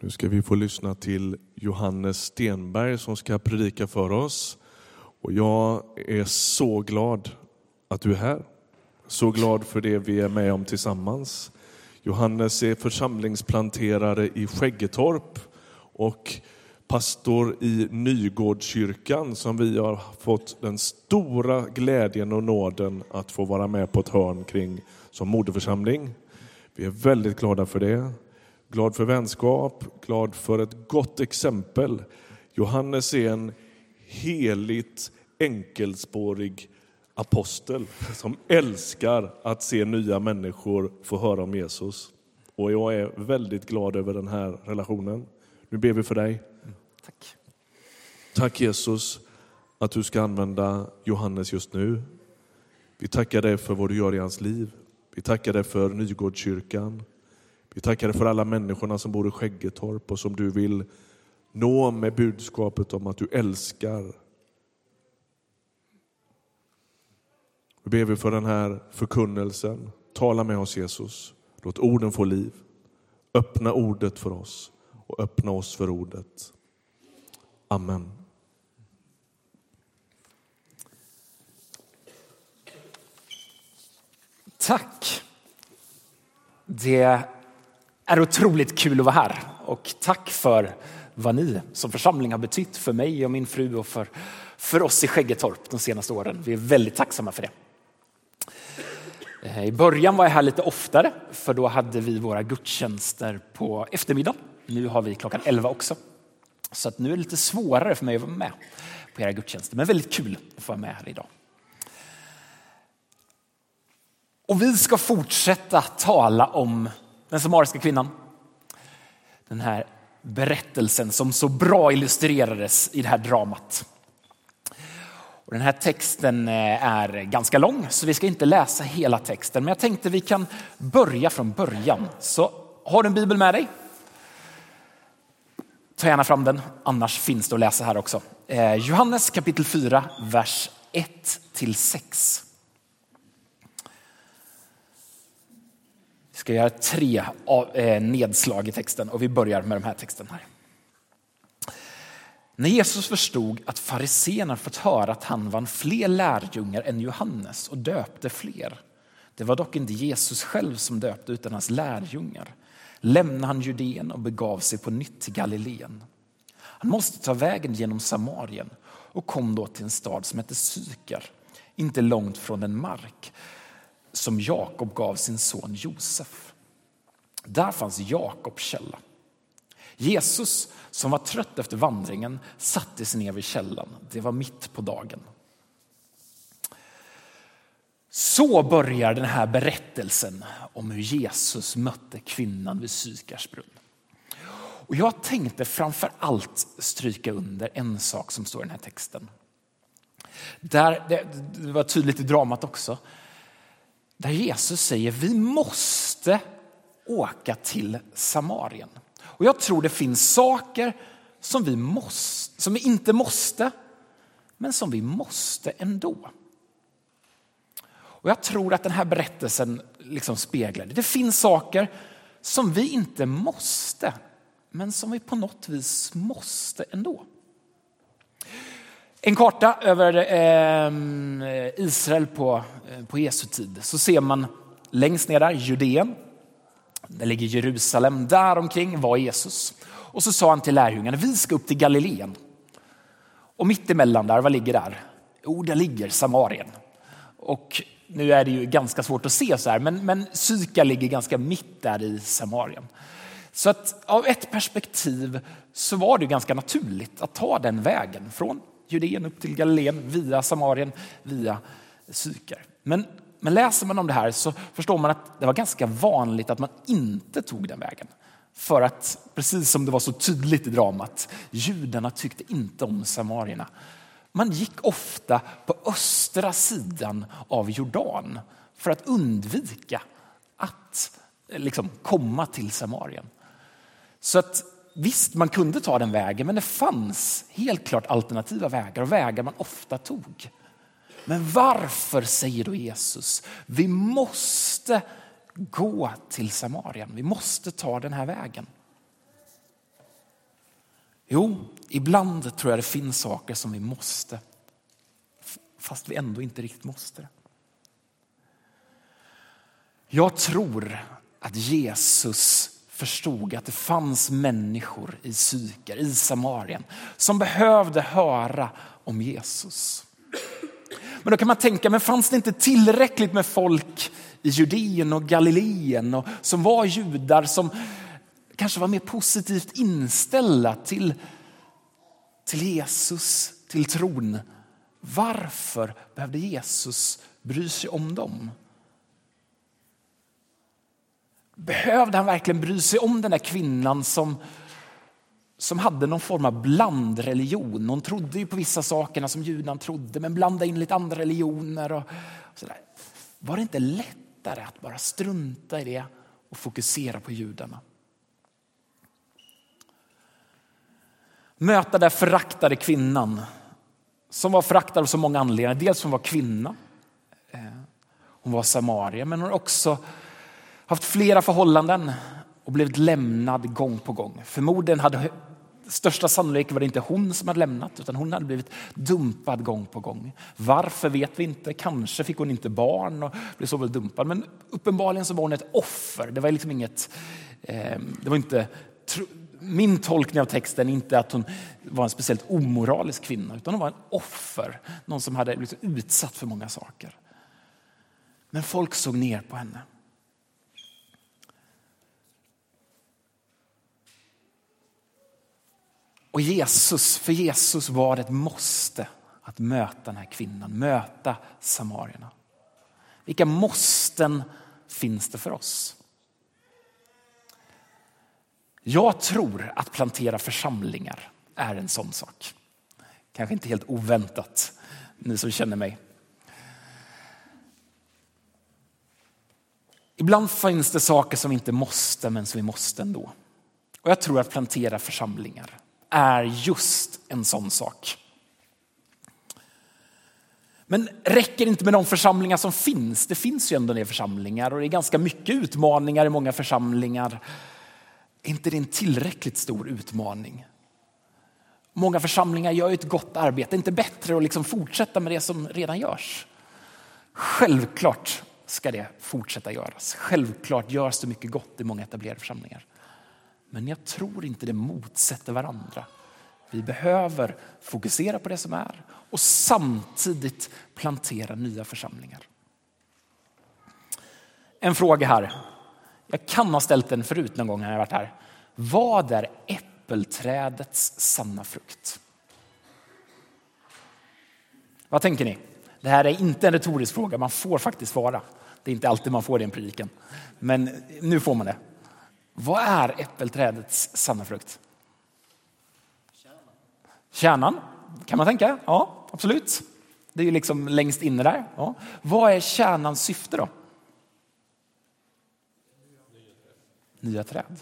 Nu ska vi få lyssna till Johannes Stenberg som ska predika för oss. Och jag är så glad att du är här. Så glad för det vi är med om tillsammans. Johannes är församlingsplanterare i Skäggetorp och pastor i Nygårdskyrkan som vi har fått den stora glädjen och nåden att få vara med på ett hörn kring som moderförsamling. Vi är väldigt glada för det. Glad för vänskap, glad för ett gott exempel. Johannes är en heligt enkelspårig apostel som älskar att se nya människor få höra om Jesus. Och jag är väldigt glad över den här relationen. Nu ber vi för dig. Tack. Tack Jesus att du ska använda Johannes just nu. Vi tackar dig för vad du gör i hans liv. Vi tackar dig för Nygårdskyrkan. Vi tackar dig för alla människorna som bor i Skäggetorp och som du vill nå med budskapet om att du älskar. Vi ber vi för den här förkunnelsen. Tala med oss Jesus. Låt orden få liv. Öppna ordet för oss och öppna oss för ordet. Amen. Tack. Det är otroligt kul att vara här och tack för vad ni som församling har betytt för mig och min fru och för, för oss i Skäggetorp de senaste åren. Vi är väldigt tacksamma för det. Eh, I början var jag här lite oftare för då hade vi våra gudstjänster på eftermiddagen. Nu har vi klockan 11 också. Så att nu är det lite svårare för mig att vara med på era gudstjänster, men väldigt kul att få vara med här idag. Och vi ska fortsätta tala om den samariska kvinnan. Den här berättelsen som så bra illustrerades i det här dramat. Och den här texten eh, är ganska lång så vi ska inte läsa hela texten men jag tänkte vi kan börja från början. Så har du en bibel med dig? Ta gärna fram den, annars finns det att läsa här också. Eh, Johannes kapitel 4, vers 1 till 6. Ska göra tre eh, nedslag i texten och vi börjar med den här texten här. När Jesus förstod att fariséerna fått höra att han vann fler lärjungar än Johannes och döpte fler. Det var dock inte Jesus själv som döpte utan hans lärjungar. Lämnade han Judeen och begav sig på nytt till Galileen. Han måste ta vägen genom Samarien och kom då till en stad som hette Sykar, inte långt från en mark som Jakob gav sin son Josef. Där fanns Jakobs källa. Jesus, som var trött efter vandringen, satte sig ner vid källan. Det var mitt på dagen. Så börjar den här berättelsen om hur Jesus mötte kvinnan vid Sykars brunn. Och jag tänkte framför allt stryka under en sak som står i den här texten. Där, det, det var tydligt i dramat också. Där Jesus säger vi måste åka till Samarien. Och jag tror det finns saker som vi, måste, som vi inte måste, men som vi måste ändå. Och jag tror att den här berättelsen liksom speglar det. Det finns saker som vi inte måste, men som vi på något vis måste ändå. En karta över eh, Israel på, eh, på Jesu tid så ser man längst ner där Judeen. Där ligger Jerusalem. Där omkring var Jesus. Och så sa han till lärjungarna, vi ska upp till Galileen. Och mitt emellan där, vad ligger där? Jo, där ligger Samarien. Och nu är det ju ganska svårt att se så här, men, men Syka ligger ganska mitt där i Samarien. Så att av ett perspektiv så var det ganska naturligt att ta den vägen från Judeen upp till Galileen via Samarien, via Sykar. Men, men läser man om det här så förstår man att det var ganska vanligt att man inte tog den vägen. För att, precis som det var så tydligt i dramat, judarna tyckte inte om samarierna. Man gick ofta på östra sidan av Jordan för att undvika att liksom, komma till Samarien. Så att visst, man kunde ta den vägen, men det fanns helt klart alternativa vägar och vägar man ofta tog. Men varför säger då Jesus, vi måste gå till Samarien, vi måste ta den här vägen. Jo, ibland tror jag det finns saker som vi måste, fast vi ändå inte riktigt måste. Jag tror att Jesus förstod att det fanns människor i Syker, i Samarien, som behövde höra om Jesus. Men då kan man tänka, men fanns det inte tillräckligt med folk i Judeen och Galileen och som var judar som kanske var mer positivt inställda till, till Jesus, till tron. Varför behövde Jesus bry sig om dem? Behövde han verkligen bry sig om den där kvinnan som, som hade någon form av blandreligion? Hon trodde ju på vissa sakerna som judarna trodde men blandade in lite andra religioner. Och, och sådär. Var det inte lättare att bara strunta i det och fokusera på judarna? Möta den föraktade kvinnan som var föraktad av så många anledningar. Dels hon var kvinna, eh, hon var samarier, men hon har också haft flera förhållanden och blivit lämnad gång på gång. Förmodligen hade största sannolikhet var det inte hon som hade lämnat utan hon hade blivit dumpad gång på gång. Varför vet vi inte. Kanske fick hon inte barn och blev så väl dumpad. Men uppenbarligen så var hon ett offer. Det var liksom inget, eh, det var inte min tolkning av texten är inte att hon var en speciellt omoralisk kvinna utan hon var en offer. Någon som hade blivit utsatt för många saker. Men folk såg ner på henne. Och Jesus, för Jesus var det ett måste att möta den här kvinnan, möta samarierna. Vilka måsten finns det för oss? Jag tror att plantera församlingar är en sån sak. Kanske inte helt oväntat, ni som känner mig. Ibland finns det saker som vi inte måste, men som vi måste ändå. Och jag tror att plantera församlingar är just en sån sak. Men räcker det inte med de församlingar som finns? Det finns ju ändå en församlingar och det är ganska mycket utmaningar i många församlingar. Är inte det en tillräckligt stor utmaning? Många församlingar gör ett gott arbete. Är inte bättre att liksom fortsätta med det som redan görs? Självklart ska det fortsätta göras. Självklart görs det mycket gott i många etablerade församlingar. Men jag tror inte det motsätter varandra. Vi behöver fokusera på det som är och samtidigt plantera nya församlingar. En fråga här. Jag kan ha ställt den förut någon gång när jag varit här. Vad är äppelträdets sanna frukt? Vad tänker ni? Det här är inte en retorisk fråga, man får faktiskt svara. Det är inte alltid man får det i en predikan. Men nu får man det. Vad är äppelträdets sanna frukt? Kärnan, kan man tänka. Ja, absolut. Det är ju liksom längst inne där. Ja. Vad är kärnans syfte då? nya träd.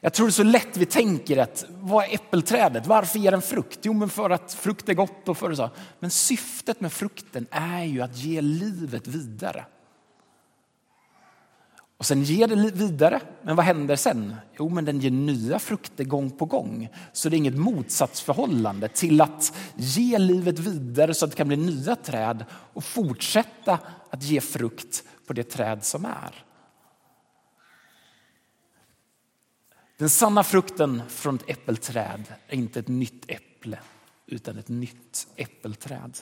Jag tror det är så lätt vi tänker att vad är äppelträdet? Varför ger den frukt? Jo, men för att frukt är gott och för så. Men syftet med frukten är ju att ge livet vidare. Och sen ger det vidare, men vad händer sen? Jo, men den ger nya frukter gång på gång. Så det är inget motsatsförhållande till att ge livet vidare så att det kan bli nya träd och fortsätta att ge frukt på det träd som är. Den sanna frukten från ett äppelträd är inte ett nytt äpple utan ett nytt äppelträd.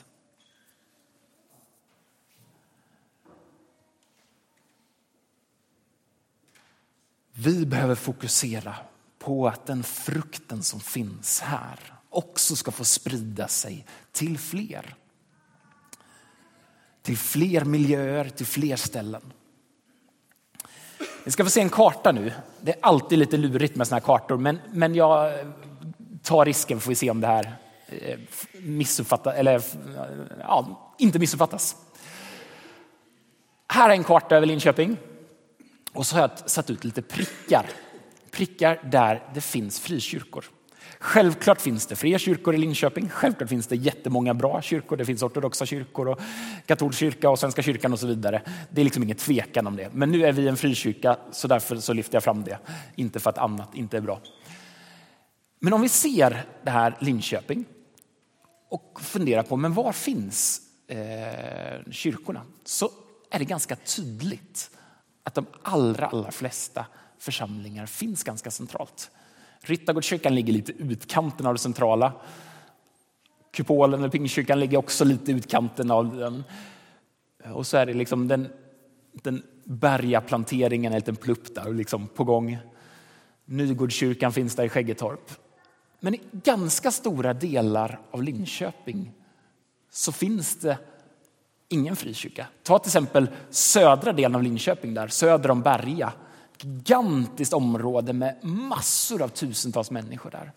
Vi behöver fokusera på att den frukten som finns här också ska få sprida sig till fler. Till fler miljöer, till fler ställen. Vi ska få se en karta nu. Det är alltid lite lurigt med såna här kartor, men, men jag tar risken får vi se om det här eh, missuppfattas, eller ja, inte missuppfattas. Här är en karta över Linköping och så har jag satt ut lite prickar. Prickar där det finns frikyrkor. Självklart finns det fler kyrkor i Linköping. Självklart finns det jättemånga bra kyrkor. Det finns ortodoxa kyrkor och katolsk kyrka och Svenska kyrkan och så vidare. Det är liksom ingen tvekan om det. Men nu är vi en frikyrka så därför så lyfter jag fram det. Inte för att annat inte är bra. Men om vi ser det här Linköping och funderar på men var finns eh, kyrkorna så är det ganska tydligt att de allra, allra flesta församlingar finns ganska centralt. Ryttargårdskyrkan ligger lite utkanten av det centrala. Kupolen eller Pingstkyrkan ligger också lite utkanten av den. Och så är det liksom den, den bergaplanteringen, en liten plupp där liksom på gång. Nygårdskyrkan finns där i Skäggetorp. Men i ganska stora delar av Linköping så finns det ingen frikyrka. Ta till exempel södra delen av Linköping, där, söder om Berga. Gigantiskt område med massor av tusentals människor där.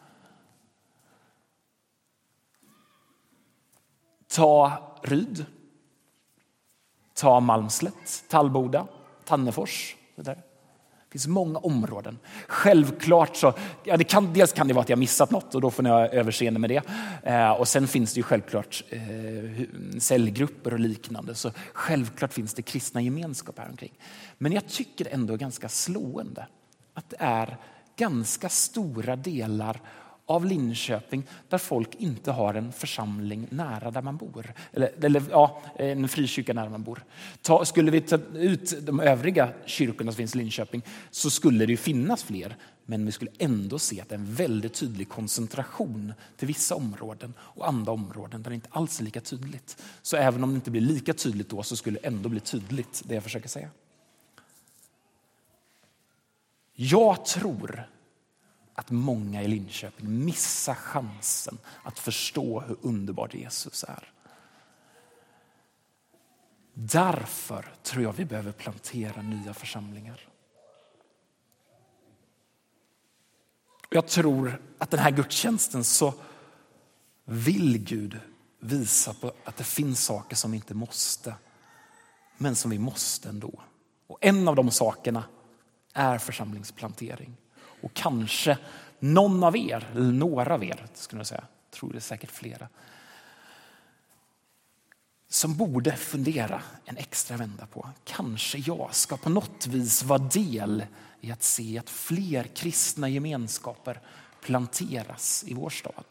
Ta Ryd. Ta Malmslätt, Tallboda, Tannefors. Så där. Det finns många områden. Självklart så, ja det kan, dels kan det vara att jag missat något och då får ni ha överseende med det. Eh, och sen finns det ju självklart eh, cellgrupper och liknande. Så självklart finns det kristna gemenskap här omkring. Men jag tycker ändå ganska slående att det är ganska stora delar av Linköping där folk inte har en församling nära där man bor. Eller, eller ja, en frikyrka nära man bor. Ta, skulle vi ta ut de övriga kyrkorna som finns i Linköping så skulle det finnas fler. Men vi skulle ändå se att det är en väldigt tydlig koncentration till vissa områden och andra områden där det inte alls är lika tydligt. Så även om det inte blir lika tydligt då så skulle det ändå bli tydligt det jag försöker säga. Jag tror att många i Linköping missar chansen att förstå hur underbar Jesus är. Därför tror jag vi behöver plantera nya församlingar. Jag tror att den här gudstjänsten så vill Gud visa på att det finns saker som vi inte måste, men som vi måste ändå. Och en av de sakerna är församlingsplantering. Och kanske någon av er, eller några av er, skulle jag säga, jag tror det är säkert flera, som borde fundera en extra vända på. Kanske jag ska på något vis vara del i att se att fler kristna gemenskaper planteras i vår stad.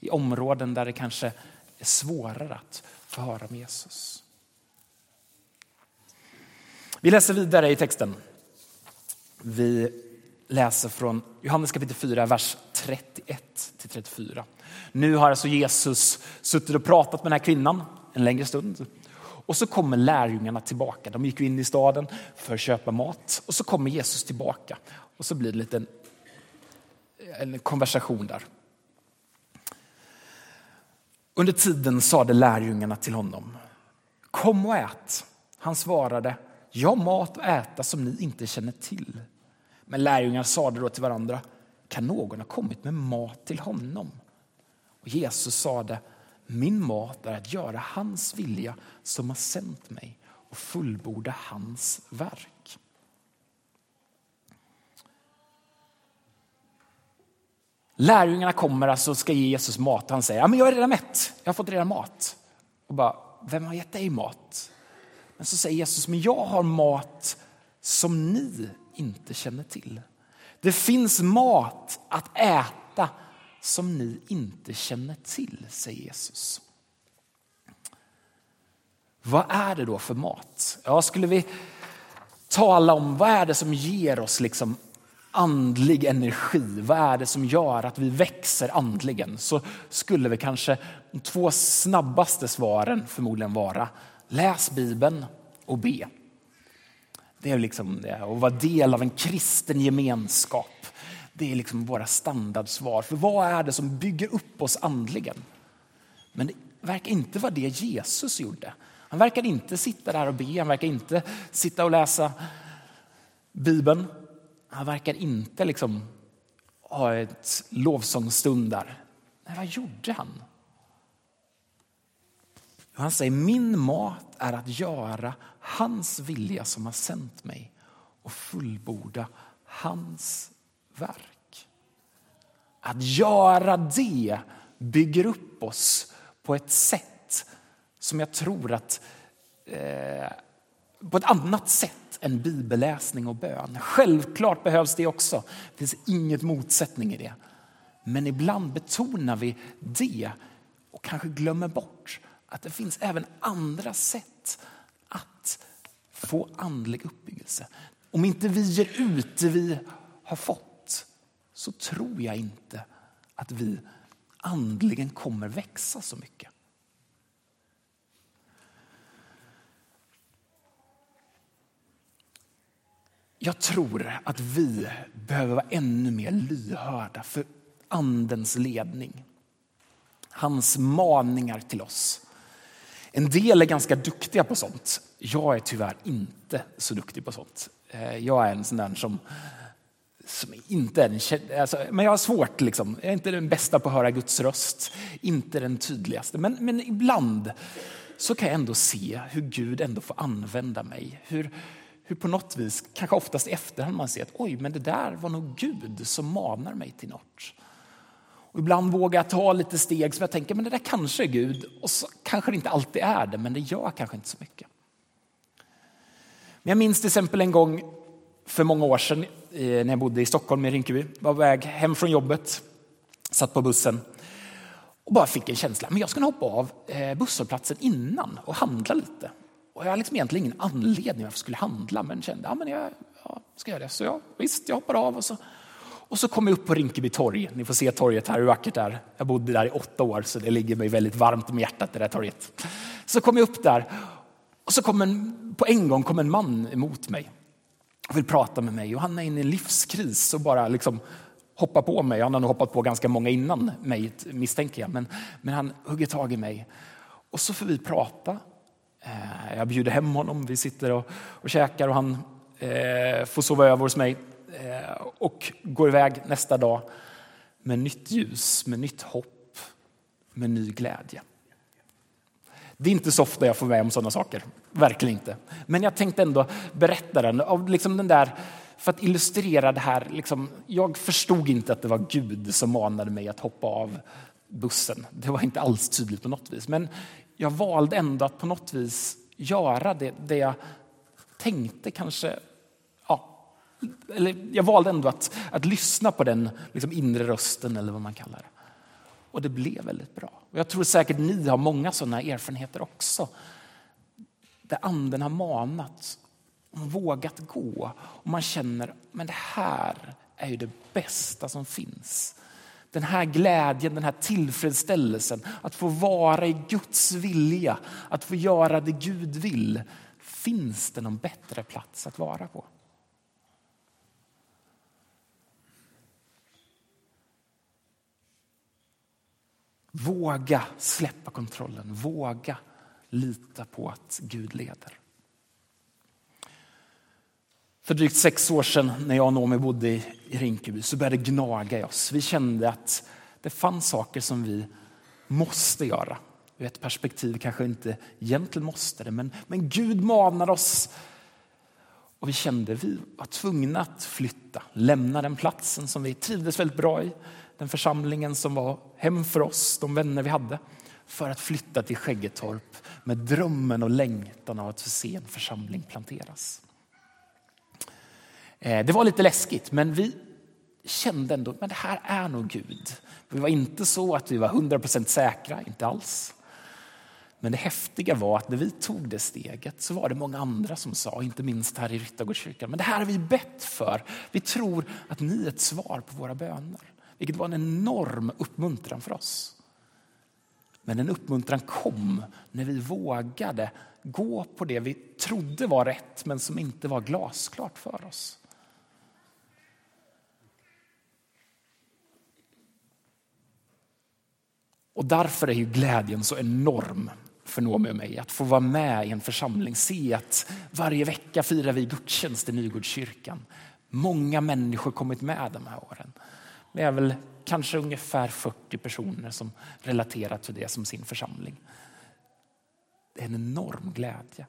I områden där det kanske är svårare att få höra om Jesus. Vi läser vidare i texten. Vi läser från Johannes kapitel 4, vers 31 till 34. Nu har alltså Jesus suttit och pratat med den här kvinnan en längre stund. Och så kommer lärjungarna tillbaka. De gick in i staden för att köpa mat och så kommer Jesus tillbaka. Och så blir det lite en, en konversation där. Under tiden sade lärjungarna till honom, kom och ät. Han svarade, jag har mat att äta som ni inte känner till. Men lärjungarna sade då till varandra, kan någon ha kommit med mat till honom? Och Jesus sade, min mat är att göra hans vilja som har sänt mig och fullborda hans verk. Lärjungarna kommer alltså och ska ge Jesus mat. Han säger, ja, men jag är redan mätt, jag har fått redan mat. Och bara, vem har gett dig mat? Men så säger Jesus, men jag har mat som ni inte känner till. Det finns mat att äta som ni inte känner till, säger Jesus. Vad är det då för mat? Ja, skulle vi tala om vad är det som ger oss liksom andlig energi? Vad är det som gör att vi växer andligen? Så skulle vi kanske de två snabbaste svaren förmodligen vara läs Bibeln och be. Det är liksom det. Att vara del av en kristen gemenskap. Det är liksom våra standardsvar. För vad är det som bygger upp oss andligen? Men det verkar inte vara det Jesus gjorde. Han verkar inte sitta där och be, han verkar inte sitta och läsa Bibeln. Han verkar inte liksom ha ett lovsångsstund där. Nej, vad gjorde han? Han säger min mat är att göra hans vilja som har sänt mig och fullborda hans verk. Att göra det bygger upp oss på ett sätt som jag tror att eh, på ett annat sätt än bibelläsning och bön. Självklart behövs det också. Det finns inget motsättning i det. Men ibland betonar vi det och kanske glömmer bort att det finns även andra sätt att få andlig uppbyggelse. Om inte vi ger ut det vi har fått så tror jag inte att vi andligen kommer växa så mycket. Jag tror att vi behöver vara ännu mer lyhörda för Andens ledning. Hans maningar till oss. En del är ganska duktiga på sånt. Jag är tyvärr inte så duktig på sånt. Eh, jag är en sån där som, som inte är den, alltså, men jag har svårt. Liksom. Jag är inte den bästa på att höra Guds röst, inte den tydligaste. Men, men ibland så kan jag ändå se hur Gud ändå får använda mig. Hur, hur på något vis, kanske oftast i efterhand, man ser att oj, men det där var nog Gud som manar mig till något. Och ibland vågar jag ta lite steg som jag tänker, men det där kanske är Gud. Och så kanske det inte alltid är det, men det gör kanske inte så mycket. Men jag minns till exempel en gång för många år sedan när jag bodde i Stockholm i Rinkeby. Var på väg hem från jobbet, satt på bussen och bara fick en känsla. Men jag ska nog hoppa av eh, busshållplatsen innan och handla lite. Och jag hade liksom egentligen ingen anledning varför jag skulle handla, men kände att ja, jag ja, ska göra det. Så jag, visst, jag hoppar av och så, och så kom jag upp på Rinkeby torg. Ni får se torget här, hur vackert det är. Jag bodde där i åtta år, så det ligger mig väldigt varmt om hjärtat, det där torget. Så kom jag upp där och så kom en, på en gång kom en man emot mig och vill prata med mig. Och han är inne i en livskris och bara liksom hoppar på mig. Han har nog hoppat på ganska många innan mig, misstänker jag. Men, men han hugger tag i mig. Och så får vi prata. Eh, jag bjuder hem honom, vi sitter och, och käkar och han eh, får sova över hos mig Eh, och går iväg nästa dag med nytt ljus, med nytt hopp, med ny glädje. Det är inte så ofta jag får med om sådana saker, verkligen inte. Men jag tänkte ändå berätta den, av liksom den där, för att illustrera det här. Liksom, jag förstod inte att det var Gud som manade mig att hoppa av bussen. Det var inte alls tydligt på något vis. Men jag valde ändå att på något vis göra det, det jag tänkte kanske... Eller jag valde ändå att, att lyssna på den liksom inre rösten eller vad man kallar det. Och det blev väldigt bra. Och jag tror säkert ni har många sådana erfarenheter också. Där anden har manat och vågat gå. Och man känner men det här är ju det bästa som finns. Den här glädjen, den här tillfredsställelsen, att få vara i Guds vilja, att få göra det Gud vill. Finns det någon bättre plats att vara på? Våga släppa kontrollen, våga lita på att Gud leder. För drygt sex år sedan när jag och Noomi bodde i Rinkeby så började det gnaga i oss. Vi kände att det fanns saker som vi måste göra. Ur ett perspektiv kanske inte egentligen måste det, men, men Gud manar oss. Och vi kände att vi var tvungna att flytta, lämna den platsen som vi trivdes väldigt bra i. Den församlingen som var hem för oss, de vänner vi hade. För att flytta till Skäggetorp med drömmen och längtan av att få se en församling planteras. Eh, det var lite läskigt, men vi kände ändå att det här är nog Gud. Vi var inte så att vi var 100% säkra, inte alls. Men det häftiga var att när vi tog det steget så var det många andra som sa, inte minst här i Ryttargårdskyrkan, men det här har vi bett för. Vi tror att ni är ett svar på våra böner. Vilket var en enorm uppmuntran för oss. Men en uppmuntran kom när vi vågade gå på det vi trodde var rätt men som inte var glasklart för oss. Och därför är ju glädjen så enorm för Noomi och mig att få vara med i en församling. Se att varje vecka firar vi gudstjänst i Nygårdskyrkan. Många människor kommit med de här åren. Det är väl kanske ungefär 40 personer som relaterar till det som sin församling. Det är en enorm glädje.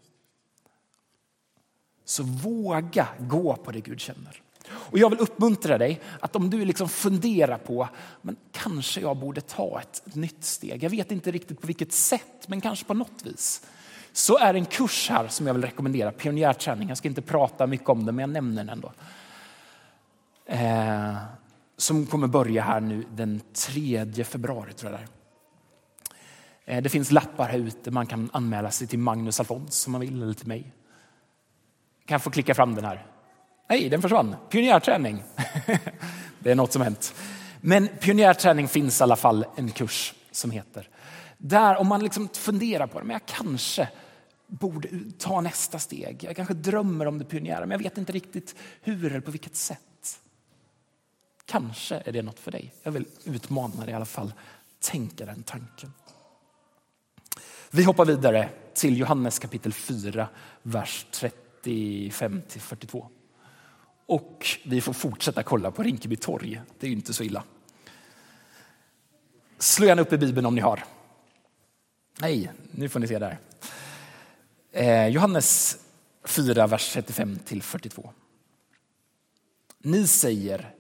Så våga gå på det Gud känner. Och jag vill uppmuntra dig att om du liksom funderar på, men kanske jag borde ta ett, ett nytt steg. Jag vet inte riktigt på vilket sätt, men kanske på något vis. Så är en kurs här som jag vill rekommendera, pionjärträning. Jag ska inte prata mycket om det, men jag nämner den ändå. Eh, som kommer börja här nu den 3 februari. tror jag det är. Eh, det finns lappar här ute. Man kan anmäla sig till Magnus Alfons om man vill, eller till mig. Kan jag få klicka fram den här? Nej, den försvann. Pionjärträning. det är något som hänt. Men pionjärträning finns i alla fall en kurs som heter. Där om man liksom funderar på det, men jag kanske borde ta nästa steg. Jag kanske drömmer om det pionjära, men jag vet inte riktigt hur eller på vilket sätt. Kanske är det något för dig. Jag vill utmana dig i alla fall. Tänka den tanken. Vi hoppar vidare till Johannes kapitel 4, vers 35 till 42. Och vi får fortsätta kolla på Rinkeby torg. Det är ju inte så illa. Slå gärna upp i Bibeln om ni har. Nej, nu får ni se där. Eh, Johannes 4, vers 35 till 42. Ni säger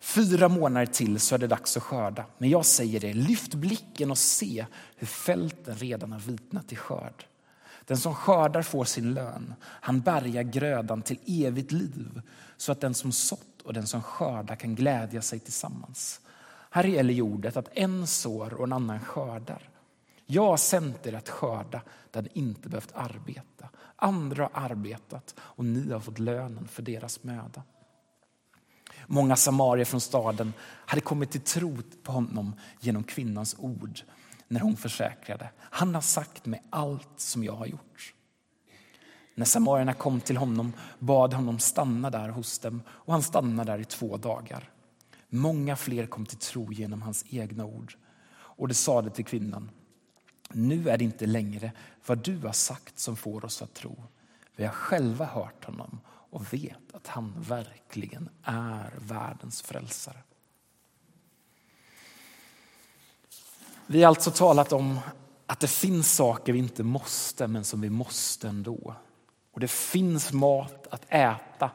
fyra månader till så är det dags att skörda. Men jag säger det, lyft blicken och se hur fälten redan har vitnat till skörd. Den som skördar får sin lön. Han bärgar grödan till evigt liv så att den som sått och den som skördar kan glädja sig tillsammans. Här gäller jordet att en sår och en annan skördar. Jag har sänt er att skörda där ni inte behövt arbeta. Andra har arbetat och ni har fått lönen för deras möda. Många samarier från staden hade kommit till tro på honom genom kvinnans ord när hon försäkrade. Han har sagt mig allt som jag har gjort. När samarierna kom till honom bad honom stanna där hos dem och han stannade där i två dagar. Många fler kom till tro genom hans egna ord. Och det sade till kvinnan, nu är det inte längre vad du har sagt som får oss att tro. Vi har själva hört honom och vet att han verkligen är världens frälsare. Vi har alltså talat om att det finns saker vi inte måste, men som vi måste ändå. Och det finns mat att äta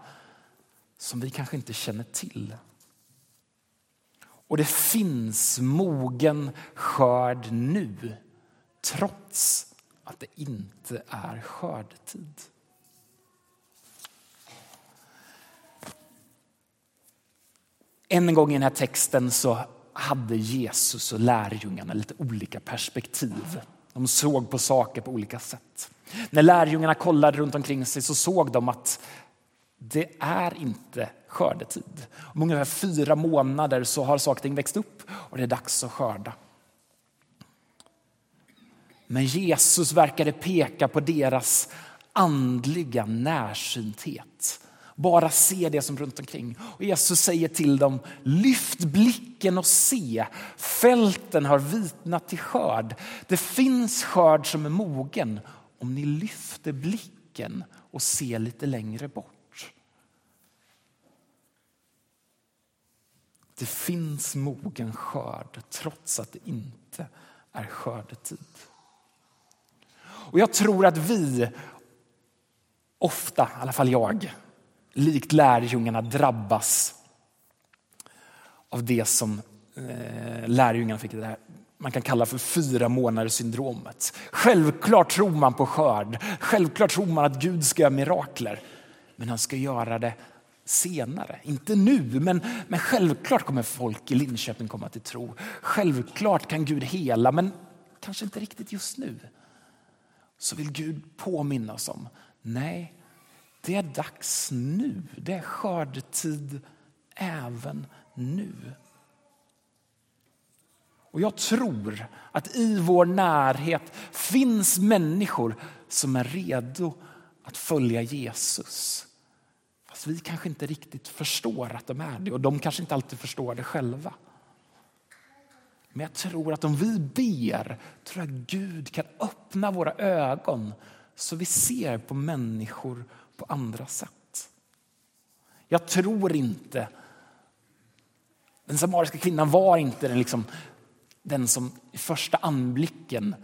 som vi kanske inte känner till. Och det finns mogen skörd nu, trots att det inte är skördetid. En gång i den här texten så hade Jesus och lärjungarna lite olika perspektiv. De såg på saker på olika sätt. När lärjungarna kollade runt omkring sig så såg de att det är inte skördetid. Om ungefär fyra månader så har saker och ting växt upp och det är dags att skörda. Men Jesus verkade peka på deras andliga närsynthet bara se det som runt omkring. Och Jesus säger till dem, lyft blicken och se. Fälten har vitnat till skörd. Det finns skörd som är mogen om ni lyfter blicken och ser lite längre bort. Det finns mogen skörd trots att det inte är skördetid. Och jag tror att vi ofta, i alla fall jag, likt lärjungarna drabbas av det som eh, lärjungarna fick det här man kan kalla för fyra månaders syndromet. Självklart tror man på skörd. Självklart tror man att Gud ska göra mirakler. Men han ska göra det senare. Inte nu, men, men självklart kommer folk i Linköping komma till tro. Självklart kan Gud hela, men kanske inte riktigt just nu. Så vill Gud påminna oss om, nej, det är dags nu. Det är skördetid även nu. Och jag tror att i vår närhet finns människor som är redo att följa Jesus. Fast vi kanske inte riktigt förstår att de är det och de kanske inte alltid förstår det själva. Men jag tror att om vi ber tror jag Gud kan öppna våra ögon så vi ser på människor på andra sätt. Jag tror inte... Den samariska kvinnan var inte den, liksom, den som i första anblicken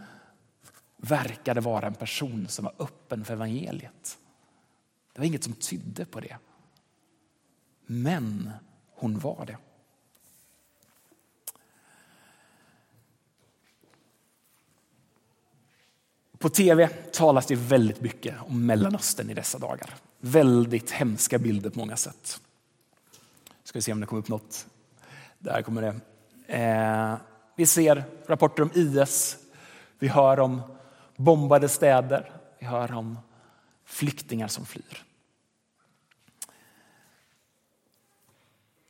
verkade vara en person som var öppen för evangeliet. Det var inget som tydde på det. Men hon var det. På tv talas det väldigt mycket om Mellanöstern i dessa dagar. Väldigt hemska bilder på många sätt. Ska vi se om det kommer upp något. Där kommer det. Eh, vi ser rapporter om IS. Vi hör om bombade städer. Vi hör om flyktingar som flyr.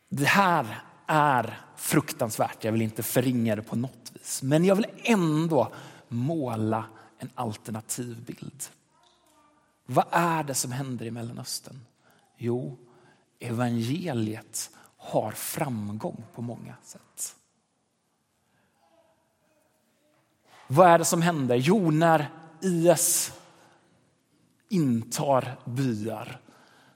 Det här är fruktansvärt. Jag vill inte förringa det på något vis. Men jag vill ändå måla en alternativ bild. Vad är det som händer i Mellanöstern? Jo, evangeliet har framgång på många sätt. Vad är det som händer? Jo, när IS intar byar,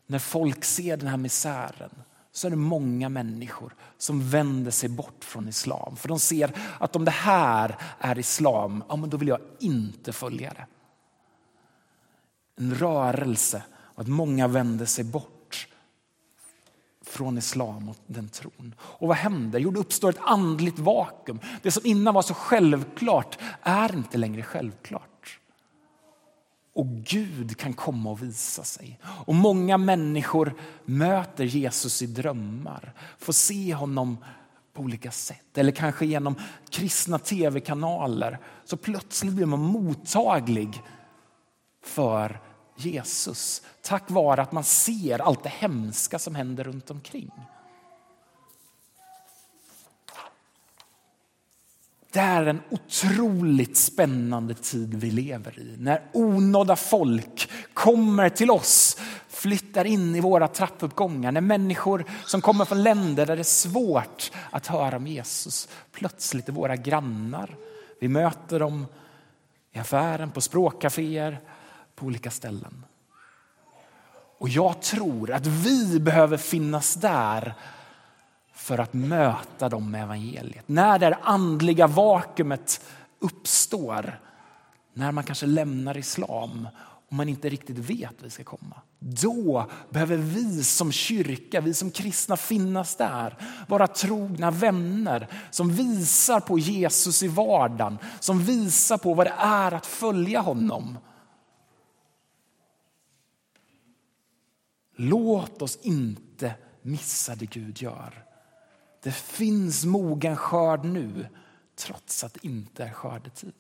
när folk ser den här misären så är det många människor som vänder sig bort från islam. För de ser att om det här är islam, ja, men då vill jag inte följa det. En rörelse och att många vänder sig bort från islam och den tron. Och vad händer? Jo, det uppstår ett andligt vakuum. Det som innan var så självklart är inte längre självklart. Och Gud kan komma och visa sig. Och många människor möter Jesus i drömmar, får se honom på olika sätt. Eller kanske genom kristna tv-kanaler. Så plötsligt blir man mottaglig för Jesus. Tack vare att man ser allt det hemska som händer runt omkring. Det är en otroligt spännande tid vi lever i. När onådda folk kommer till oss, flyttar in i våra trappuppgångar. När människor som kommer från länder där det är svårt att höra om Jesus plötsligt är våra grannar. Vi möter dem i affären, på språkcaféer, på olika ställen. Och jag tror att vi behöver finnas där för att möta dem med evangeliet. När det andliga vakuumet uppstår, när man kanske lämnar islam och man inte riktigt vet vi ska komma. Då behöver vi som kyrka, vi som kristna finnas där. Vara trogna vänner som visar på Jesus i vardagen. Som visar på vad det är att följa honom. Låt oss inte missa det Gud gör. Det finns mogen skörd nu trots att det inte är skördetid.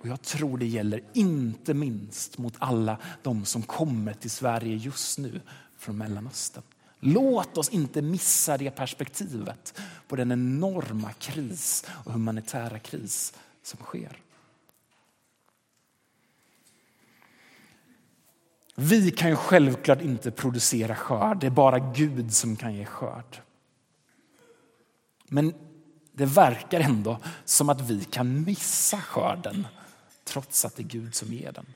Och jag tror det gäller inte minst mot alla de som kommer till Sverige just nu från Mellanöstern. Låt oss inte missa det perspektivet på den enorma kris och humanitära kris som sker. Vi kan ju självklart inte producera skörd, det är bara Gud som kan ge skörd. Men det verkar ändå som att vi kan missa skörden trots att det är Gud som ger den.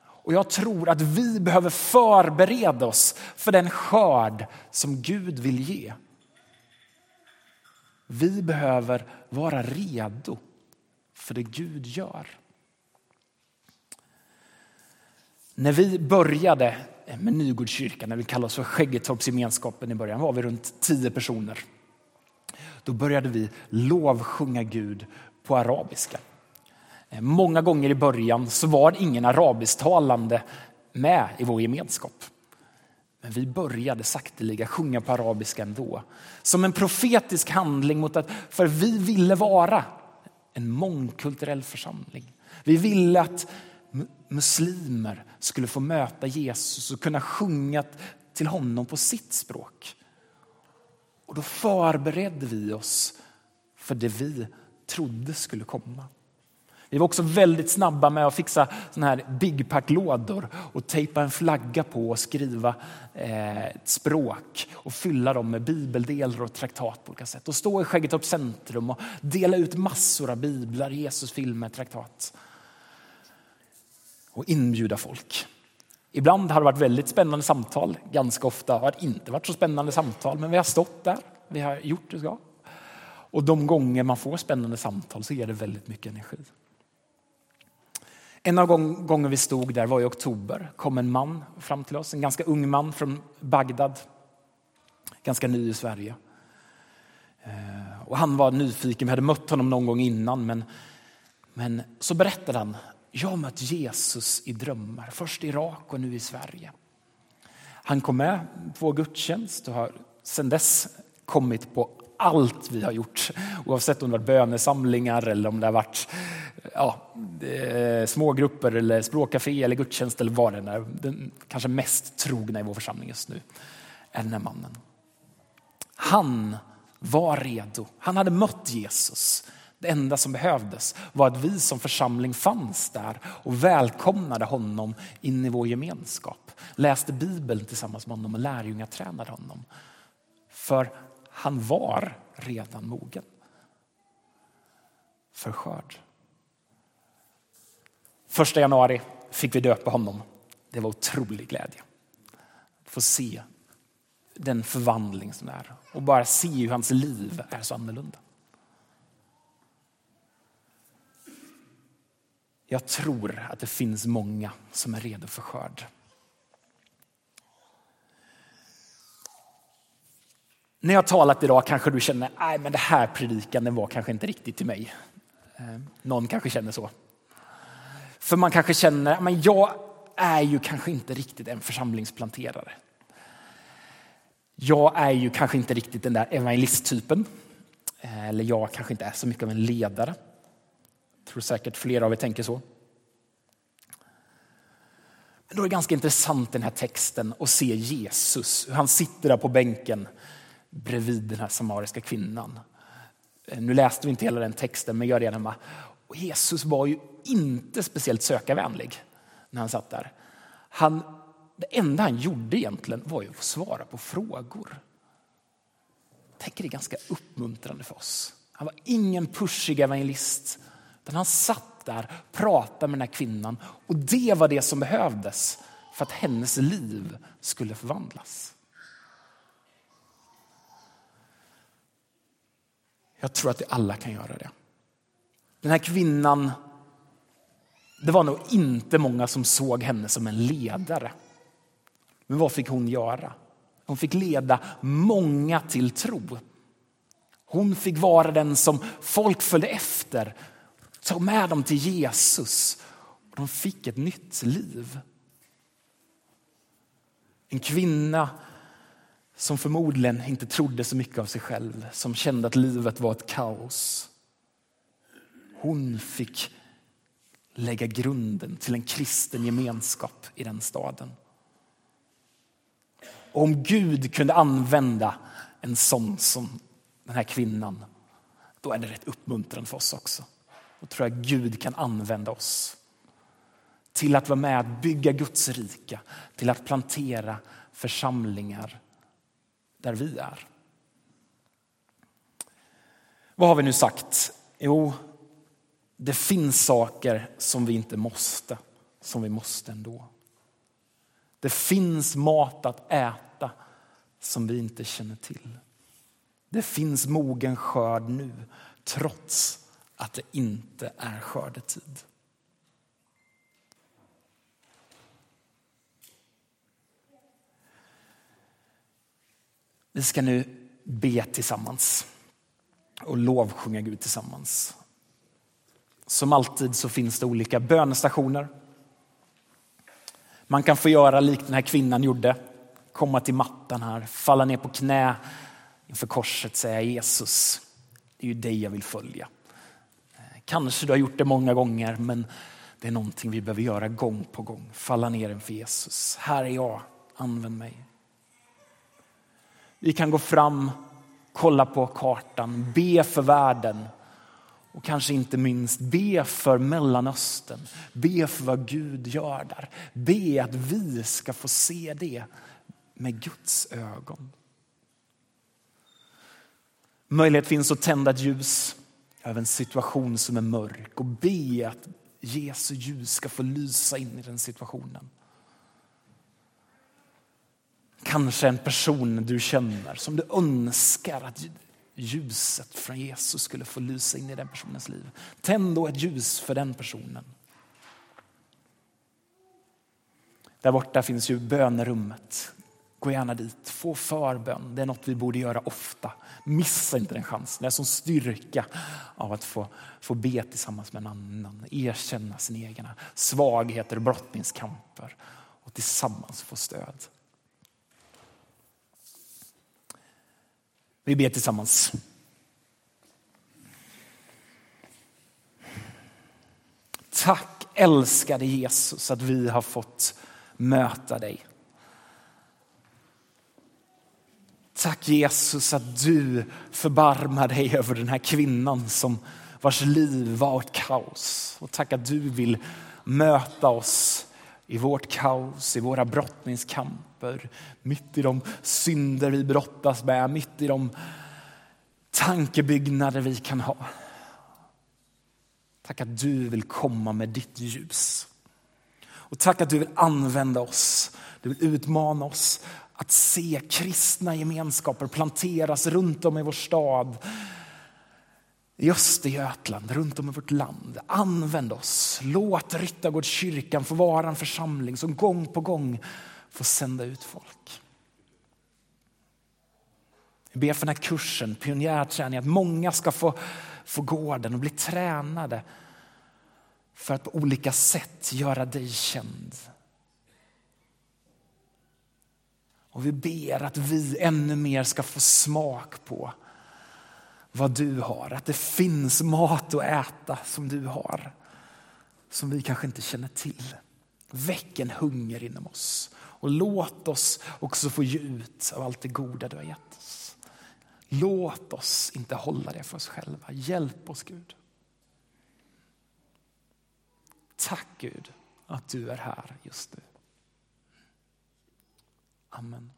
Och jag tror att vi behöver förbereda oss för den skörd som Gud vill ge. Vi behöver vara redo för det Gud gör. När vi började med Nygårdskyrkan, när vi kallade oss för Skäggetorpsgemenskapen i början, var vi runt tio personer. Då började vi lovsjunga Gud på arabiska. Eh, många gånger i början så var det ingen arabisktalande med i vår gemenskap. Men vi började sakteliga sjunga på arabiska ändå. Som en profetisk handling mot att, för vi ville vara en mångkulturell församling. Vi ville att muslimer skulle få möta Jesus och kunna sjunga till honom på sitt språk. Och då förberedde vi oss för det vi trodde skulle komma. Vi var också väldigt snabba med att fixa såna här big pack-lådor och tejpa en flagga på och skriva eh, ett språk och fylla dem med bibeldelar och traktat på olika sätt. Och stå i Skäggetorp centrum och dela ut massor av biblar, Jesusfilmer, traktat och inbjuda folk. Ibland har det varit väldigt spännande samtal. Ganska ofta har det inte varit så spännande samtal, men vi har stått där. Vi har gjort det vi ska. Och de gånger man får spännande samtal så ger det väldigt mycket energi. En av gångerna vi stod där var i oktober. kom en man fram till oss, en ganska ung man från Bagdad. Ganska ny i Sverige. Eh, och han var nyfiken, vi hade mött honom någon gång innan. Men, men så berättade han jag har mött Jesus i drömmar, först i Irak och nu i Sverige. Han kom med på vår gudstjänst och har sedan dess kommit på allt vi har gjort. Oavsett om det varit bönesamlingar eller om det har varit ja, eh, smågrupper eller språkcafé eller gudstjänst eller vad det är. Den kanske mest trogna i vår församling just nu är den här mannen. Han var redo. Han hade mött Jesus. Det enda som behövdes var att vi som församling fanns där och välkomnade honom in i vår gemenskap. Läste Bibeln tillsammans med honom och lärjungatränade honom. För han var redan mogen för skörd. Första januari fick vi döpa honom. Det var otrolig glädje. Att få se den förvandling som är och bara se hur hans liv är så annorlunda. Jag tror att det finns många som är redo för skörd. När jag talat idag kanske du känner att det här predikan var kanske inte riktigt till mig. Eh, någon kanske känner så. För man kanske känner att jag är ju kanske inte riktigt en församlingsplanterare. Jag är ju kanske inte riktigt den där evangelisttypen. Eh, eller jag kanske inte är så mycket av en ledare. Jag tror säkert flera av er tänker så. Men då är det ganska intressant den här texten att se Jesus, hur han sitter där på bänken bredvid den här samariska kvinnan. Eh, nu läste vi inte hela den texten, men gör det hemma. Och Jesus var ju inte speciellt sökarvänlig när han satt där. Han, det enda han gjorde egentligen var ju att svara på frågor. Jag tänker det är ganska uppmuntrande för oss. Han var ingen pushig evangelist, utan han satt där, pratade med den här kvinnan och det var det som behövdes för att hennes liv skulle förvandlas. Jag tror att vi alla kan göra det. Den här kvinnan, det var nog inte många som såg henne som en ledare. Men vad fick hon göra? Hon fick leda många till tro. Hon fick vara den som folk följde efter, tog med dem till Jesus. och De fick ett nytt liv. En kvinna som förmodligen inte trodde så mycket av sig själv, som kände att livet var ett kaos. Hon fick lägga grunden till en kristen gemenskap i den staden. Och om Gud kunde använda en sån som den här kvinnan, då är det rätt uppmuntrande för oss också. Då tror jag Gud kan använda oss till att vara med att bygga Guds rika, till att plantera församlingar där vi är. Vad har vi nu sagt? Jo, det finns saker som vi inte måste, som vi måste ändå. Det finns mat att äta som vi inte känner till. Det finns mogen skörd nu, trots att det inte är skördetid. Vi ska nu be tillsammans och lovsjunga Gud tillsammans. Som alltid så finns det olika bönestationer. Man kan få göra likt den här kvinnan gjorde. Komma till mattan här, falla ner på knä inför korset säga Jesus, det är ju dig jag vill följa. Kanske du har gjort det många gånger men det är någonting vi behöver göra gång på gång. Falla ner inför Jesus. Här är jag, använd mig. Vi kan gå fram, kolla på kartan, be för världen och kanske inte minst be för Mellanöstern. Be för vad Gud gör där. Be att vi ska få se det med Guds ögon. Möjlighet finns att tända ett ljus över en situation som är mörk och be att Jesu ljus ska få lysa in i den situationen. Kanske en person du känner som du önskar att ljuset från Jesus skulle få lysa in i den personens liv. Tänd då ett ljus för den personen. Där borta finns ju bönerummet. Gå gärna dit, få förbön. Det är något vi borde göra ofta. Missa inte den chansen. Det är som styrka av att få, få be tillsammans med en annan. Erkänna sina egna svagheter och brottningskamper och tillsammans få stöd. Vi ber tillsammans. Tack älskade Jesus att vi har fått möta dig. Tack Jesus att du förbarmar dig över den här kvinnan som vars liv var ett kaos. Och tack att du vill möta oss i vårt kaos, i våra brottningskamper, mitt i de synder vi brottas med, mitt i de tankebyggnader vi kan ha. Tack att du vill komma med ditt ljus. Och tack att du vill använda oss, du vill utmana oss att se kristna gemenskaper planteras runt om i vår stad. I Östergötland, runt om i vårt land. Använd oss. Låt Ryttargårdskyrkan få vara en församling som gång på gång får sända ut folk. Jag ber för den här kursen, pionjärträning, att många ska få, få gå den och bli tränade för att på olika sätt göra dig känd. Och vi ber att vi ännu mer ska få smak på vad du har. Att det finns mat att äta som du har. Som vi kanske inte känner till. Väck en hunger inom oss. Och låt oss också få ge ut av allt det goda du har gett oss. Låt oss inte hålla det för oss själva. Hjälp oss Gud. Tack Gud att du är här just nu. Amen.